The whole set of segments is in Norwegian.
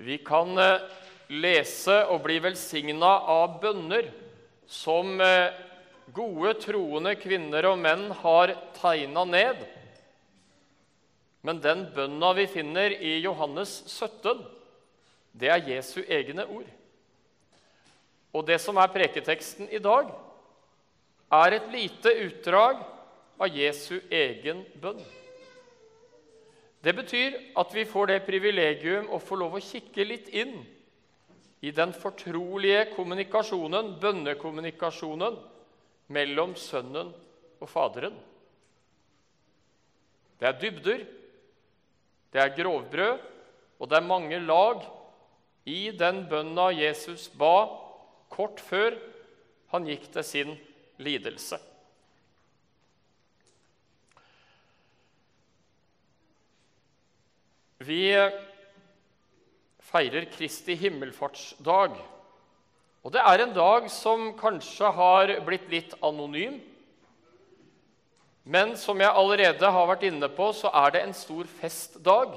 Vi kan eh, lese og bli velsigna av bønner som eh, gode, troende kvinner og menn har tegna ned. Men den bønna vi finner i Johannes 17, det er Jesu egne ord. Og det som er preketeksten i dag, er et lite utdrag av Jesu egen bønn. Det betyr at vi får det privilegium å få lov å kikke litt inn i den fortrolige kommunikasjonen, bønnekommunikasjonen, mellom Sønnen og Faderen. Det er dybder, det er grovbrød, og det er mange lag i den bønna Jesus ba kort før han gikk til sin lidelse. Vi feirer Kristi himmelfartsdag. Og det er en dag som kanskje har blitt litt anonym. Men som jeg allerede har vært inne på, så er det en stor festdag.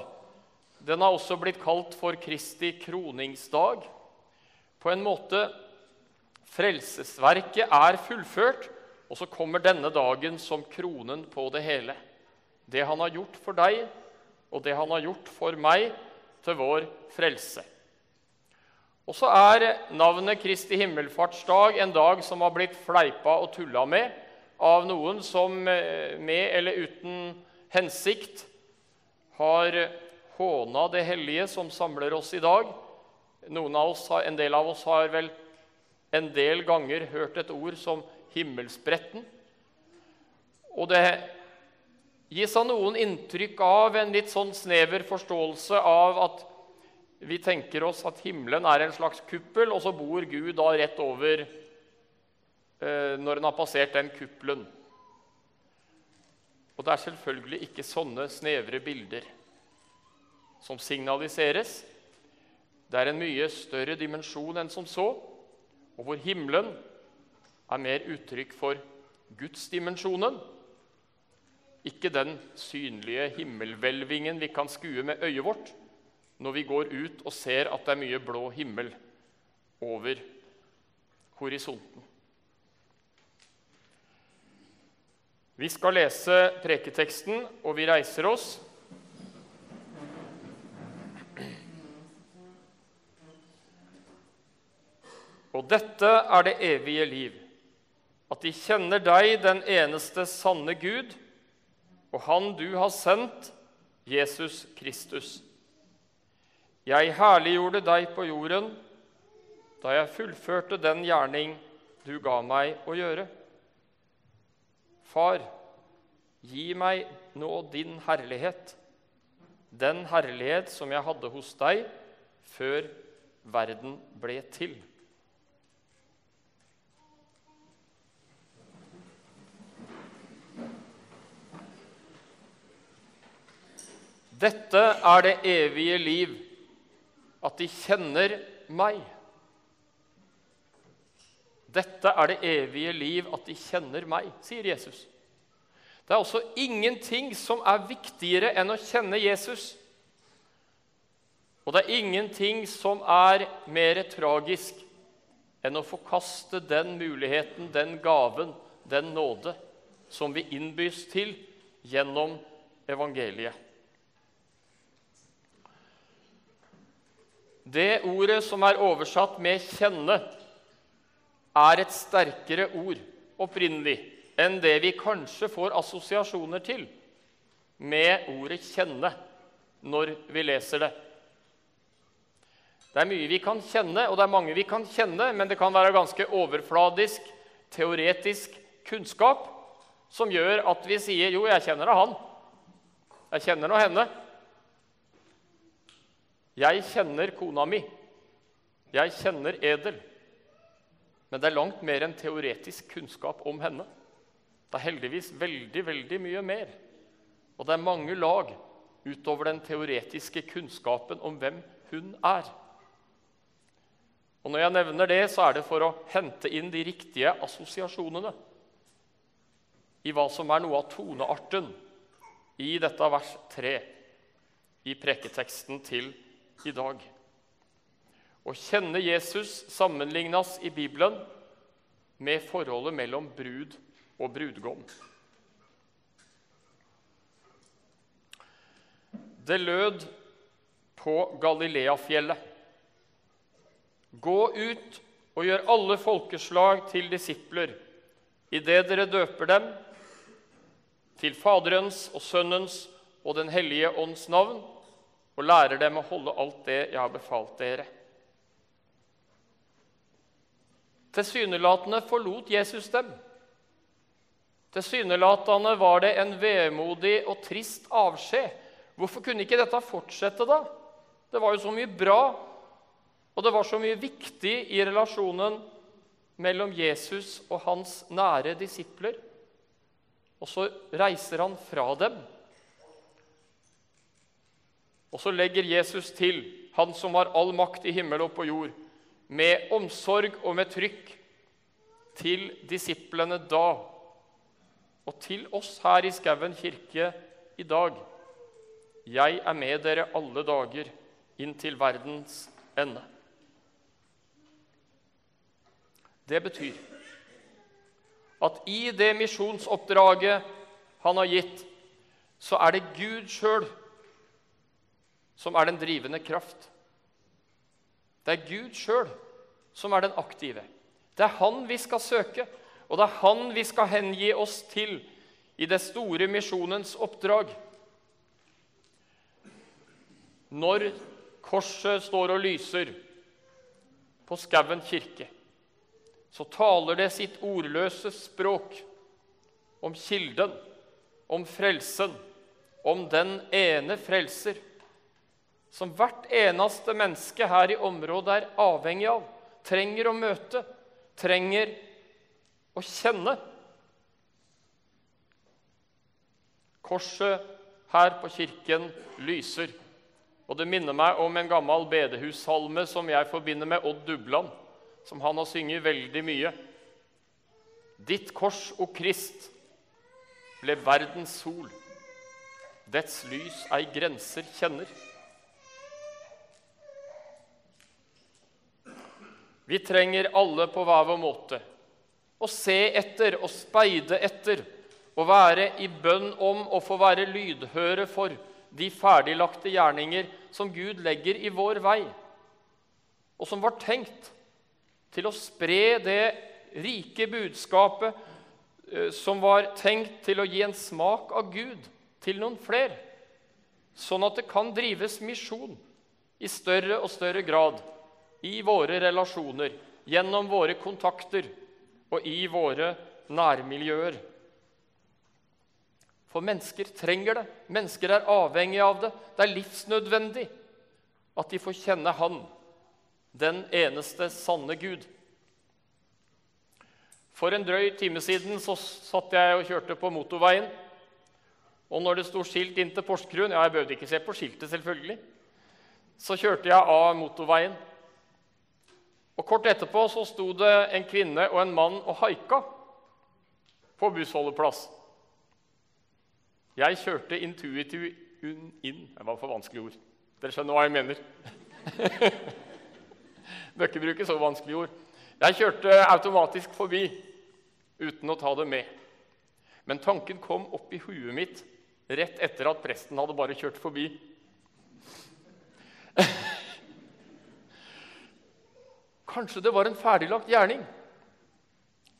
Den har også blitt kalt for Kristi kroningsdag. På en måte Frelsesverket er fullført, og så kommer denne dagen som kronen på det hele. Det han har gjort for deg, og det han har gjort for meg, til vår frelse. Og så er navnet Kristi himmelfartsdag en dag som har blitt fleipa og tulla med av noen som eh, med eller uten hensikt har håna det hellige som samler oss i dag. Noen av oss, en del av oss har vel en del ganger hørt et ord som himmelspretten. Og det gis av noen inntrykk av en litt sånn snever forståelse av at vi tenker oss at himmelen er en slags kuppel, og så bor Gud da rett over eh, når en har passert den kuppelen. Og det er selvfølgelig ikke sånne snevre bilder som signaliseres. Det er en mye større dimensjon enn som så, og hvor himmelen er mer uttrykk for gudsdimensjonen ikke den synlige himmelhvelvingen vi kan skue med øyet vårt når vi går ut og ser at det er mye blå himmel over horisonten. Vi skal lese preketeksten, og vi reiser oss. Og dette er det evige liv, at de kjenner deg, den eneste sanne Gud, og Han du har sendt, Jesus Kristus. Jeg herliggjorde deg på jorden da jeg fullførte den gjerning du ga meg å gjøre. Far, gi meg nå din herlighet, den herlighet som jeg hadde hos deg før verden ble til. Dette er det evige liv, at de kjenner meg. Dette er det evige liv, at de kjenner meg, sier Jesus. Det er også ingenting som er viktigere enn å kjenne Jesus. Og det er ingenting som er mer tragisk enn å forkaste den muligheten, den gaven, den nåde som vi innbys til gjennom evangeliet. Det ordet som er oversatt med 'kjenne', er et sterkere ord opprinnelig enn det vi kanskje får assosiasjoner til med ordet 'kjenne' når vi leser det. Det er mye vi kan kjenne, og det er mange vi kan kjenne, men det kan være ganske overfladisk, teoretisk kunnskap som gjør at vi sier 'jo, jeg kjenner da han'. Jeg kjenner nå henne. 'Jeg kjenner kona mi. Jeg kjenner Edel.' Men det er langt mer enn teoretisk kunnskap om henne. Det er heldigvis veldig, veldig mye mer. Og det er mange lag utover den teoretiske kunnskapen om hvem hun er. Og Når jeg nevner det, så er det for å hente inn de riktige assosiasjonene i hva som er noe av tonearten i dette vers 3 i preketeksten til i dag. Å kjenne Jesus sammenlignes i Bibelen med forholdet mellom brud og brudgom. Det lød på Galileafjellet. Gå ut og gjør alle folkeslag til disipler, idet dere døper dem til Faderens og Sønnens og Den hellige ånds navn, og lærer dem å holde alt det jeg har befalt dere. Tilsynelatende forlot Jesus dem. Tilsynelatende var det en vemodig og trist avskjed. Hvorfor kunne ikke dette fortsette, da? Det var jo så mye bra, og det var så mye viktig i relasjonen mellom Jesus og hans nære disipler. Og så reiser han fra dem. Og så legger Jesus til, han som har all makt i himmel og på jord, med omsorg og med trykk til disiplene da og til oss her i Skauen kirke i dag. Jeg er med dere alle dager inn til verdens ende. Det betyr at i det misjonsoppdraget han har gitt, så er det Gud sjøl som er den drivende kraft. Det er Gud sjøl som er den aktive. Det er Han vi skal søke, og det er Han vi skal hengi oss til i det store misjonens oppdrag. Når korset står og lyser på Skauen kirke, så taler det sitt ordløse språk om kilden, om frelsen, om den ene frelser som hvert eneste menneske her i området er avhengig av, trenger å møte, trenger å kjenne. Korset her på kirken lyser, og det minner meg om en gammel bedehussalme som jeg forbinder med Odd Dubland, som han har synget veldig mye. Ditt kors, o Krist, ble verdens sol. Dets lys ei grenser kjenner. Vi trenger alle på hver vår måte. Å se etter og speide etter og være i bønn om å få være lydhøre for de ferdiglagte gjerninger som Gud legger i vår vei, og som var tenkt til å spre det rike budskapet eh, som var tenkt til å gi en smak av Gud til noen flere, sånn at det kan drives misjon i større og større grad i våre relasjoner, gjennom våre kontakter og i våre nærmiljøer. For mennesker trenger det. Mennesker er avhengig av det. Det er livsnødvendig at de får kjenne Han, den eneste sanne Gud. For en drøy time siden så satt jeg og kjørte på motorveien. Og når det sto skilt inn til Porsgrunn Ja, jeg behøvde ikke se på skiltet, selvfølgelig. Så kjørte jeg av motorveien. Og Kort etterpå så sto det en kvinne og en mann og haika på bussholdeplass. Jeg kjørte intuitivt inn Det var for vanskelige ord. Dere skjønner hva jeg mener. Bør ikke bruke så vanskelige ord. Jeg kjørte automatisk forbi uten å ta det med. Men tanken kom opp i huet mitt rett etter at presten hadde bare kjørt forbi. Kanskje det var en ferdiglagt gjerning.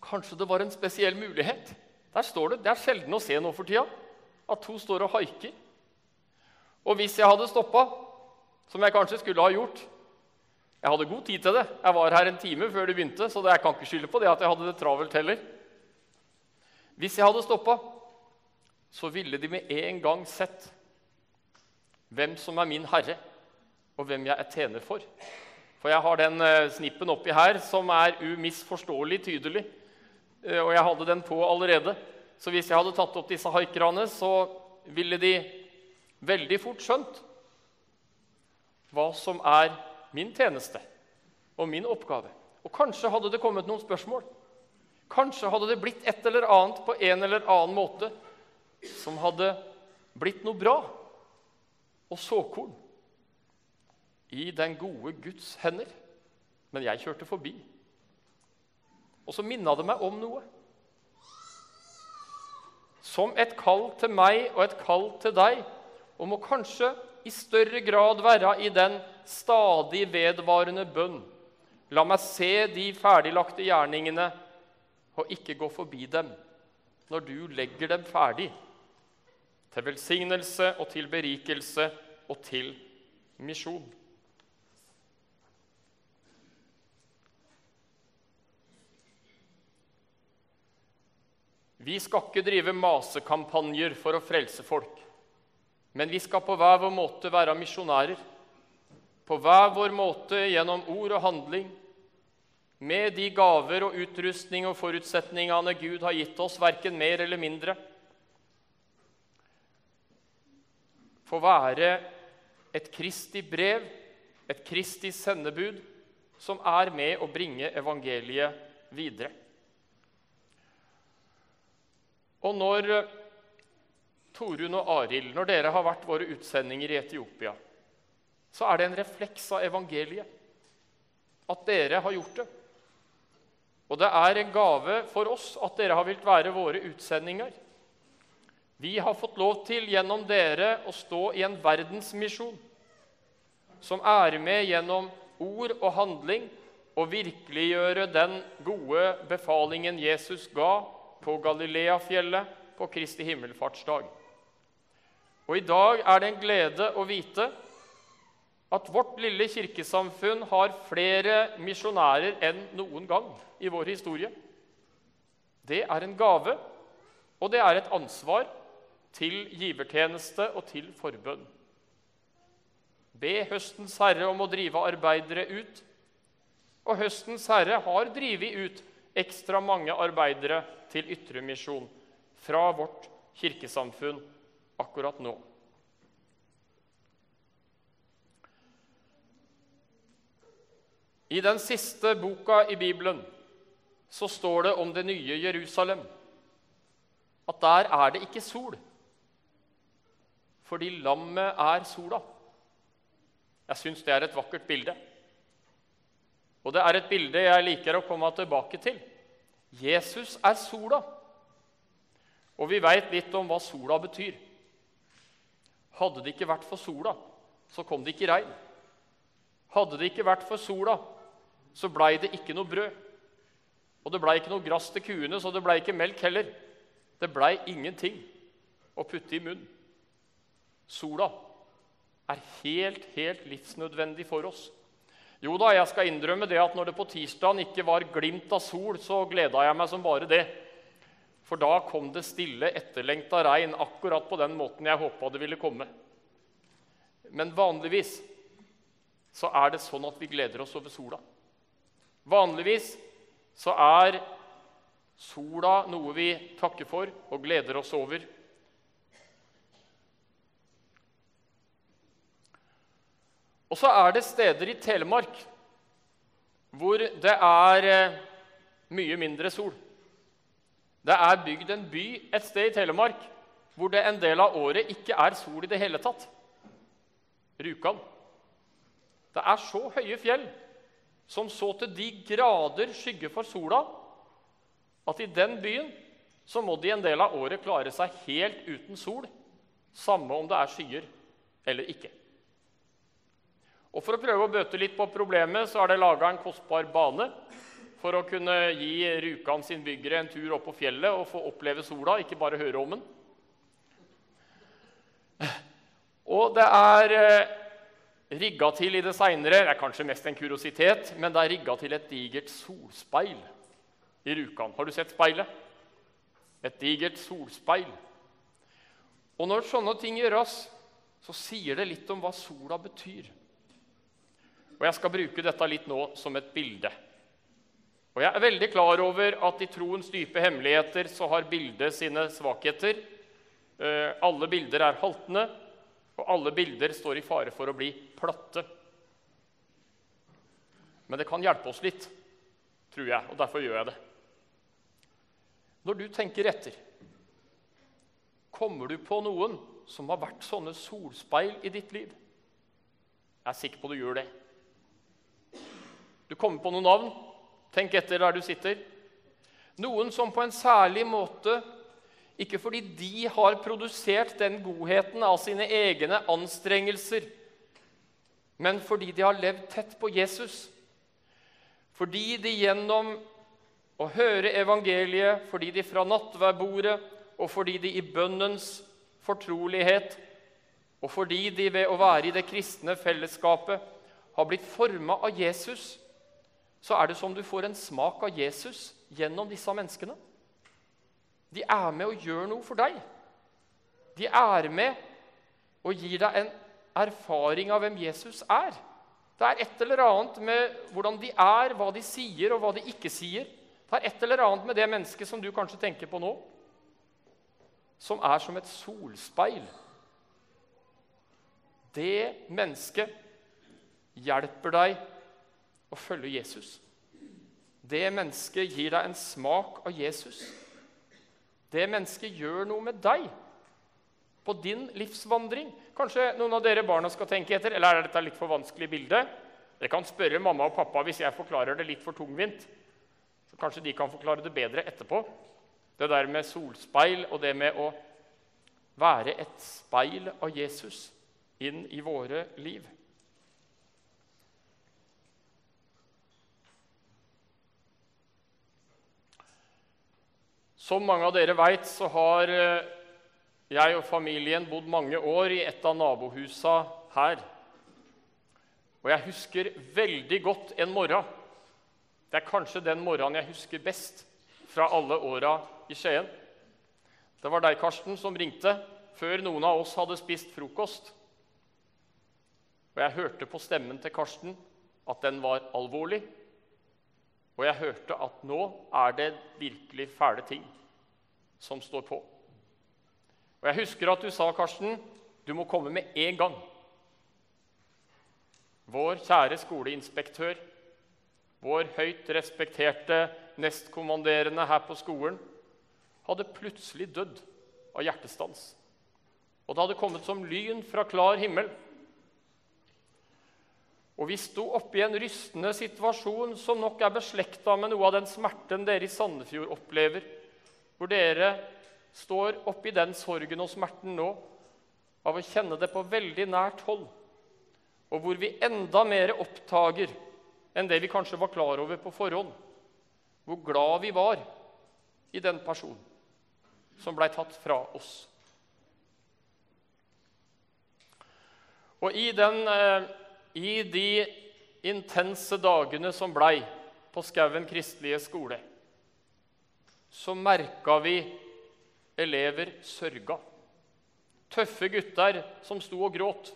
Kanskje det var en spesiell mulighet. Der står Det det er sjelden å se nå for tida at to står og haiker. Og hvis jeg hadde stoppa, som jeg kanskje skulle ha gjort Jeg hadde god tid til det. Jeg var her en time før det begynte, så jeg kan ikke skylde på det at jeg hadde det travelt heller. Hvis jeg hadde stoppa, så ville de med en gang sett hvem som er min herre, og hvem jeg er tjener for. For jeg har den eh, snippen oppi her som er umisforståelig tydelig. Eh, og jeg hadde den på allerede. Så hvis jeg hadde tatt opp disse haikerne, så ville de veldig fort skjønt hva som er min tjeneste og min oppgave. Og kanskje hadde det kommet noen spørsmål. Kanskje hadde det blitt et eller annet på en eller annen måte som hadde blitt noe bra og såkorn i den gode Guds hender. men jeg kjørte forbi. Og så minna det meg om noe. Som et kall til meg og et kall til deg om å kanskje i større grad være i den stadig vedvarende bønn. La meg se de ferdiglagte gjerningene og ikke gå forbi dem når du legger dem ferdig, til velsignelse og til berikelse og til misjon. Vi skal ikke drive masekampanjer for å frelse folk. Men vi skal på hver vår måte være misjonærer. På hver vår måte gjennom ord og handling. Med de gaver og utrustning og forutsetningene Gud har gitt oss, verken mer eller mindre. Få være et Kristi brev, et Kristi sendebud, som er med å bringe evangeliet videre. Og når Torun Torunn og Arild, når dere har vært våre utsendinger i Etiopia, så er det en refleks av evangeliet at dere har gjort det. Og det er en gave for oss at dere har villet være våre utsendinger. Vi har fått lov til gjennom dere å stå i en verdensmisjon som er med gjennom ord og handling og virkeliggjøre den gode befalingen Jesus ga på Galileafjellet på Kristi himmelfartsdag. Og i dag er det en glede å vite at vårt lille kirkesamfunn har flere misjonærer enn noen gang i vår historie. Det er en gave, og det er et ansvar til givertjeneste og til forbønn. Be høstens herre om å drive arbeidere ut. Og høstens herre har drevet ut ekstra mange arbeidere til ytremisjon fra vårt kirkesamfunn akkurat nå. I den siste boka i Bibelen så står det om det nye Jerusalem at der er det ikke sol, fordi lammet er sola. Jeg syns det er et vakkert bilde. Og det er et bilde jeg liker å komme tilbake til. Jesus er sola. Og vi veit litt om hva sola betyr. Hadde det ikke vært for sola, så kom det ikke regn. Hadde det ikke vært for sola, så blei det ikke noe brød. Og det blei ikke noe gress til kuene, så det blei ikke melk heller. Det blei ingenting å putte i munnen. Sola er helt, helt livsnødvendig for oss. Jo da, jeg skal innrømme det at når det på tirsdagen ikke var glimt av sol, så gleda jeg meg som bare det. For da kom det stille, etterlengta regn akkurat på den måten jeg håpa det ville komme. Men vanligvis så er det sånn at vi gleder oss over sola. Vanligvis så er sola noe vi takker for og gleder oss over. Og så er det steder i Telemark hvor det er eh, mye mindre sol. Det er bygd en by et sted i Telemark hvor det en del av året ikke er sol i det hele tatt. Rjukan. Det er så høye fjell som så til de grader skygger for sola, at i den byen så må de en del av året klare seg helt uten sol, samme om det er skyer eller ikke. Og For å prøve å bøte litt på problemet så er det laga en kostbar bane for å kunne gi Rjukan sin byggere en tur opp på fjellet og få oppleve sola, ikke bare høre om den. Og det er eh, rigga til i det seinere Det er kanskje mest en kuriositet, men det er rigga til et digert solspeil i Rjukan. Har du sett speilet? Et digert solspeil. Og når sånne ting gjøres, så sier det litt om hva sola betyr. Og Jeg skal bruke dette litt nå som et bilde. Og Jeg er veldig klar over at i troens dype hemmeligheter så har bildet sine svakheter. Eh, alle bilder er haltende, og alle bilder står i fare for å bli platte. Men det kan hjelpe oss litt, tror jeg, og derfor gjør jeg det. Når du tenker etter, kommer du på noen som har vært sånne solspeil i ditt liv? Jeg er sikker på du gjør det. Du kommer på noen navn. Tenk etter der du sitter. Noen som på en særlig måte, ikke fordi de har produsert den godheten av sine egne anstrengelser, men fordi de har levd tett på Jesus. Fordi de gjennom å høre evangeliet, fordi de fra nattverdbordet og fordi de i bønnens fortrolighet og fordi de ved å være i det kristne fellesskapet har blitt forma av Jesus, så er det som du får en smak av Jesus gjennom disse menneskene. De er med og gjør noe for deg. De er med og gir deg en erfaring av hvem Jesus er. Det er et eller annet med hvordan de er, hva de sier, og hva de ikke sier. Det er et eller annet med det mennesket som du kanskje tenker på nå, som er som et solspeil. Det mennesket hjelper deg å følge Jesus. Det mennesket gir deg en smak av Jesus. Det mennesket gjør noe med deg på din livsvandring. Kanskje noen av dere barna skal tenke etter, eller er dette litt for vanskelig bilde? Dere kan spørre mamma og pappa hvis jeg forklarer det litt for tungvint. Så kanskje de kan forklare det bedre etterpå. Det der med solspeil og det med å være et speil av Jesus inn i våre liv. Som mange av dere veit, så har eh, jeg og familien bodd mange år i et av nabohusa her. Og jeg husker veldig godt en morgen. Det er kanskje den morgenen jeg husker best fra alle åra i Skien. Det var deg, Karsten, som ringte før noen av oss hadde spist frokost. Og jeg hørte på stemmen til Karsten at den var alvorlig. Og jeg hørte at nå er det virkelig fæle ting som står på. Og Jeg husker at du sa, Karsten, du må komme med en gang. Vår kjære skoleinspektør, vår høyt respekterte nestkommanderende her på skolen, hadde plutselig dødd av hjertestans. Og det hadde kommet som lyn fra klar himmel. Og vi sto oppe i en rystende situasjon som nok er beslekta med noe av den smerten dere i Sandefjord opplever, hvor dere står oppe i den sorgen og smerten nå av å kjenne det på veldig nært hold, og hvor vi enda mer oppdager enn det vi kanskje var klar over på forhånd, hvor glad vi var i den personen som blei tatt fra oss. Og i den eh, i de intense dagene som blei på Skauen kristelige skole, så merka vi elever sørga. Tøffe gutter som sto og gråt,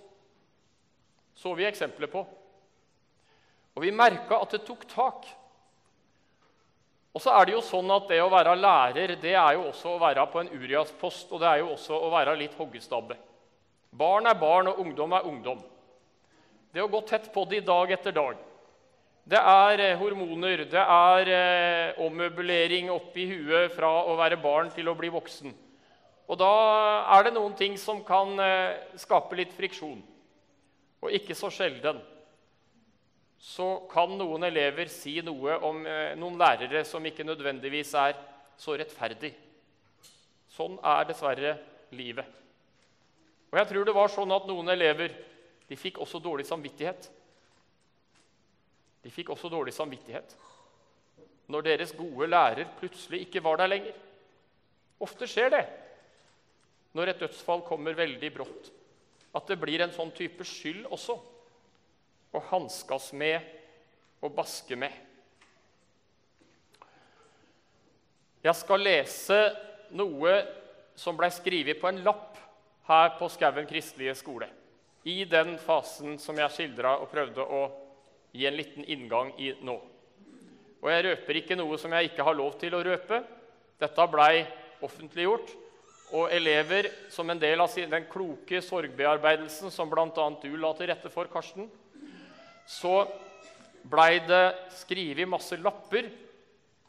så vi eksempler på. Og vi merka at det tok tak. Og så er det jo sånn at det å være lærer det er jo også å være på en Urias-post, og det er jo også å være litt hoggestabbe. Barn er barn, og ungdom er ungdom. Det å gå tett på det dag etter dag. Det er eh, hormoner, det er eh, ommøblering oppi huet fra å være barn til å bli voksen. Og da er det noen ting som kan eh, skape litt friksjon. Og ikke så sjelden så kan noen elever si noe om eh, noen lærere som ikke nødvendigvis er så rettferdig. Sånn er dessverre livet. Og jeg tror det var sånn at noen elever de fikk også dårlig samvittighet. De fikk også dårlig samvittighet når deres gode lærer plutselig ikke var der lenger. Ofte skjer det når et dødsfall kommer veldig brått, at det blir en sånn type skyld også å hanskes med og baske med. Jeg skal lese noe som ble skrevet på en lapp her på Skauen kristelige skole i den fasen som jeg skildra og prøvde å gi en liten inngang i nå. Og jeg røper ikke noe som jeg ikke har lov til å røpe. Dette blei offentliggjort. Og elever, som en del av den kloke sorgbearbeidelsen som bl.a. du la til rette for, Karsten, så blei det skrevet masse lapper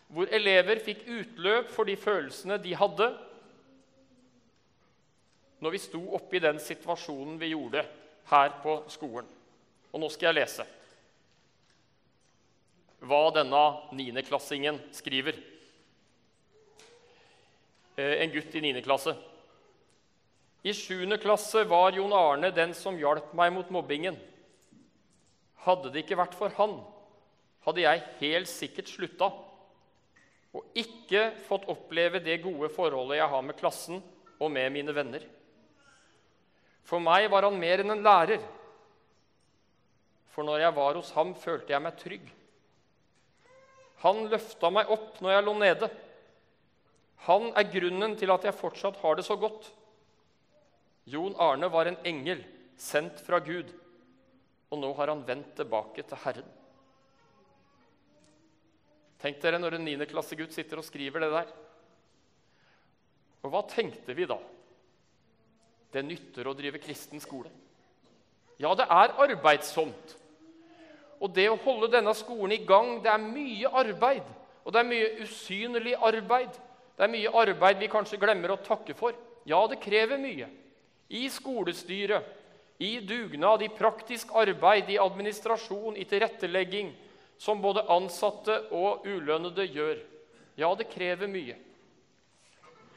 hvor elever fikk utløp for de følelsene de hadde når vi sto oppe i den situasjonen vi gjorde her på skolen. Og nå skal jeg lese. hva denne niendeklassingen skriver. Eh, en gutt i niende klasse. I sjuende klasse var Jon Arne den som hjalp meg mot mobbingen. Hadde det ikke vært for han, hadde jeg helt sikkert slutta og ikke fått oppleve det gode forholdet jeg har med klassen og med mine venner. For meg var han mer enn en lærer. For når jeg var hos ham, følte jeg meg trygg. Han løfta meg opp når jeg lå nede. Han er grunnen til at jeg fortsatt har det så godt. Jon Arne var en engel sendt fra Gud, og nå har han vendt tilbake til Herren. Tenk dere når en niendeklassegutt sitter og skriver det der. Og hva tenkte vi da? Det nytter å drive kristen skole. Ja, det er arbeidsomt. Og det å holde denne skolen i gang, det er mye arbeid. Og det er mye usynlig arbeid. Det er mye arbeid vi kanskje glemmer å takke for. Ja, det krever mye i skolestyret, i dugnad, i praktisk arbeid, i administrasjon, i tilrettelegging, som både ansatte og ulønnede gjør. Ja, det krever mye.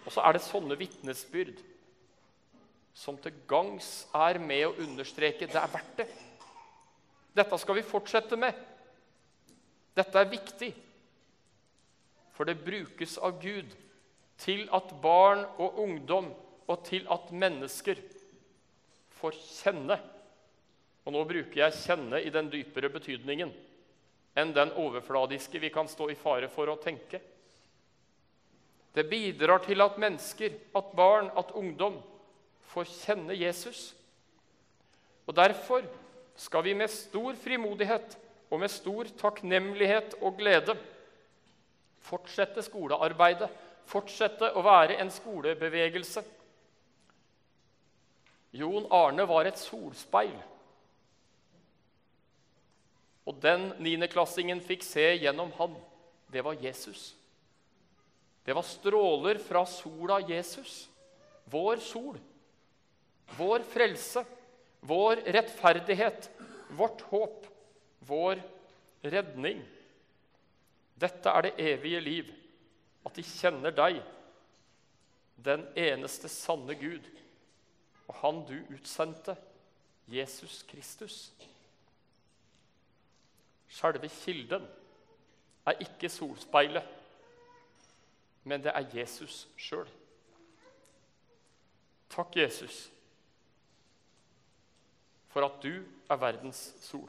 Og så er det sånne vitnesbyrd som til gangs er med å understreke det er verdt det. Dette skal vi fortsette med. Dette er viktig, for det brukes av Gud til at barn og ungdom og til at mennesker får kjenne. Og nå bruker jeg 'kjenne' i den dypere betydningen enn den overfladiske vi kan stå i fare for å tenke. Det bidrar til at mennesker, at barn, at ungdom får kjenne Jesus. Og Derfor skal vi med stor frimodighet og med stor takknemlighet og glede fortsette skolearbeidet, fortsette å være en skolebevegelse Jon Arne var et solspeil. Og den niendeklassingen fikk se gjennom han, det var Jesus. Det var stråler fra sola Jesus, vår sol, vår frelse, vår rettferdighet, vårt håp, vår redning. Dette er det evige liv, at de kjenner deg, den eneste sanne Gud og han du utsendte, Jesus Kristus. Selve kilden er ikke solspeilet, men det er Jesus sjøl. Takk, Jesus, for at du er verdens sol.